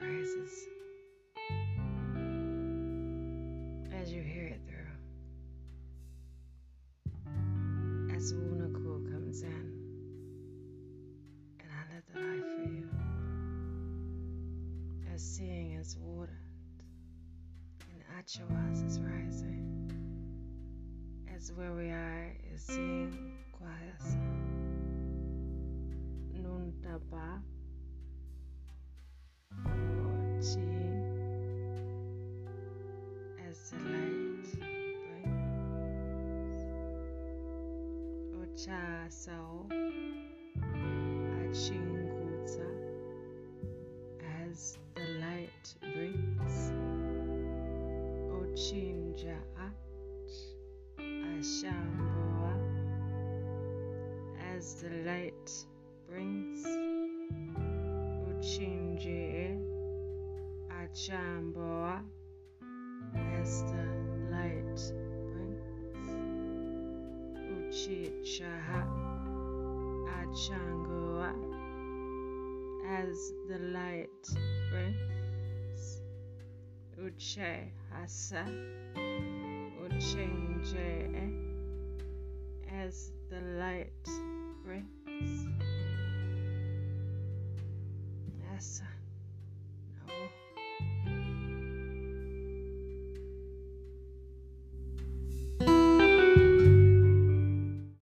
rises as you hear it through. As Wunaku comes in, and I let the light for you. As seeing is watered, and Achawas is rising. As where we are is seeing Kwahasa. Ocha sao. Achinguta. As the light brings. Ochinja ach. Ashamboa. As the light brings. Uchinje. Achamboa. Achangoa. As the light brings. Uche hasa. Uchinje. Eh? As the light brings. Essa.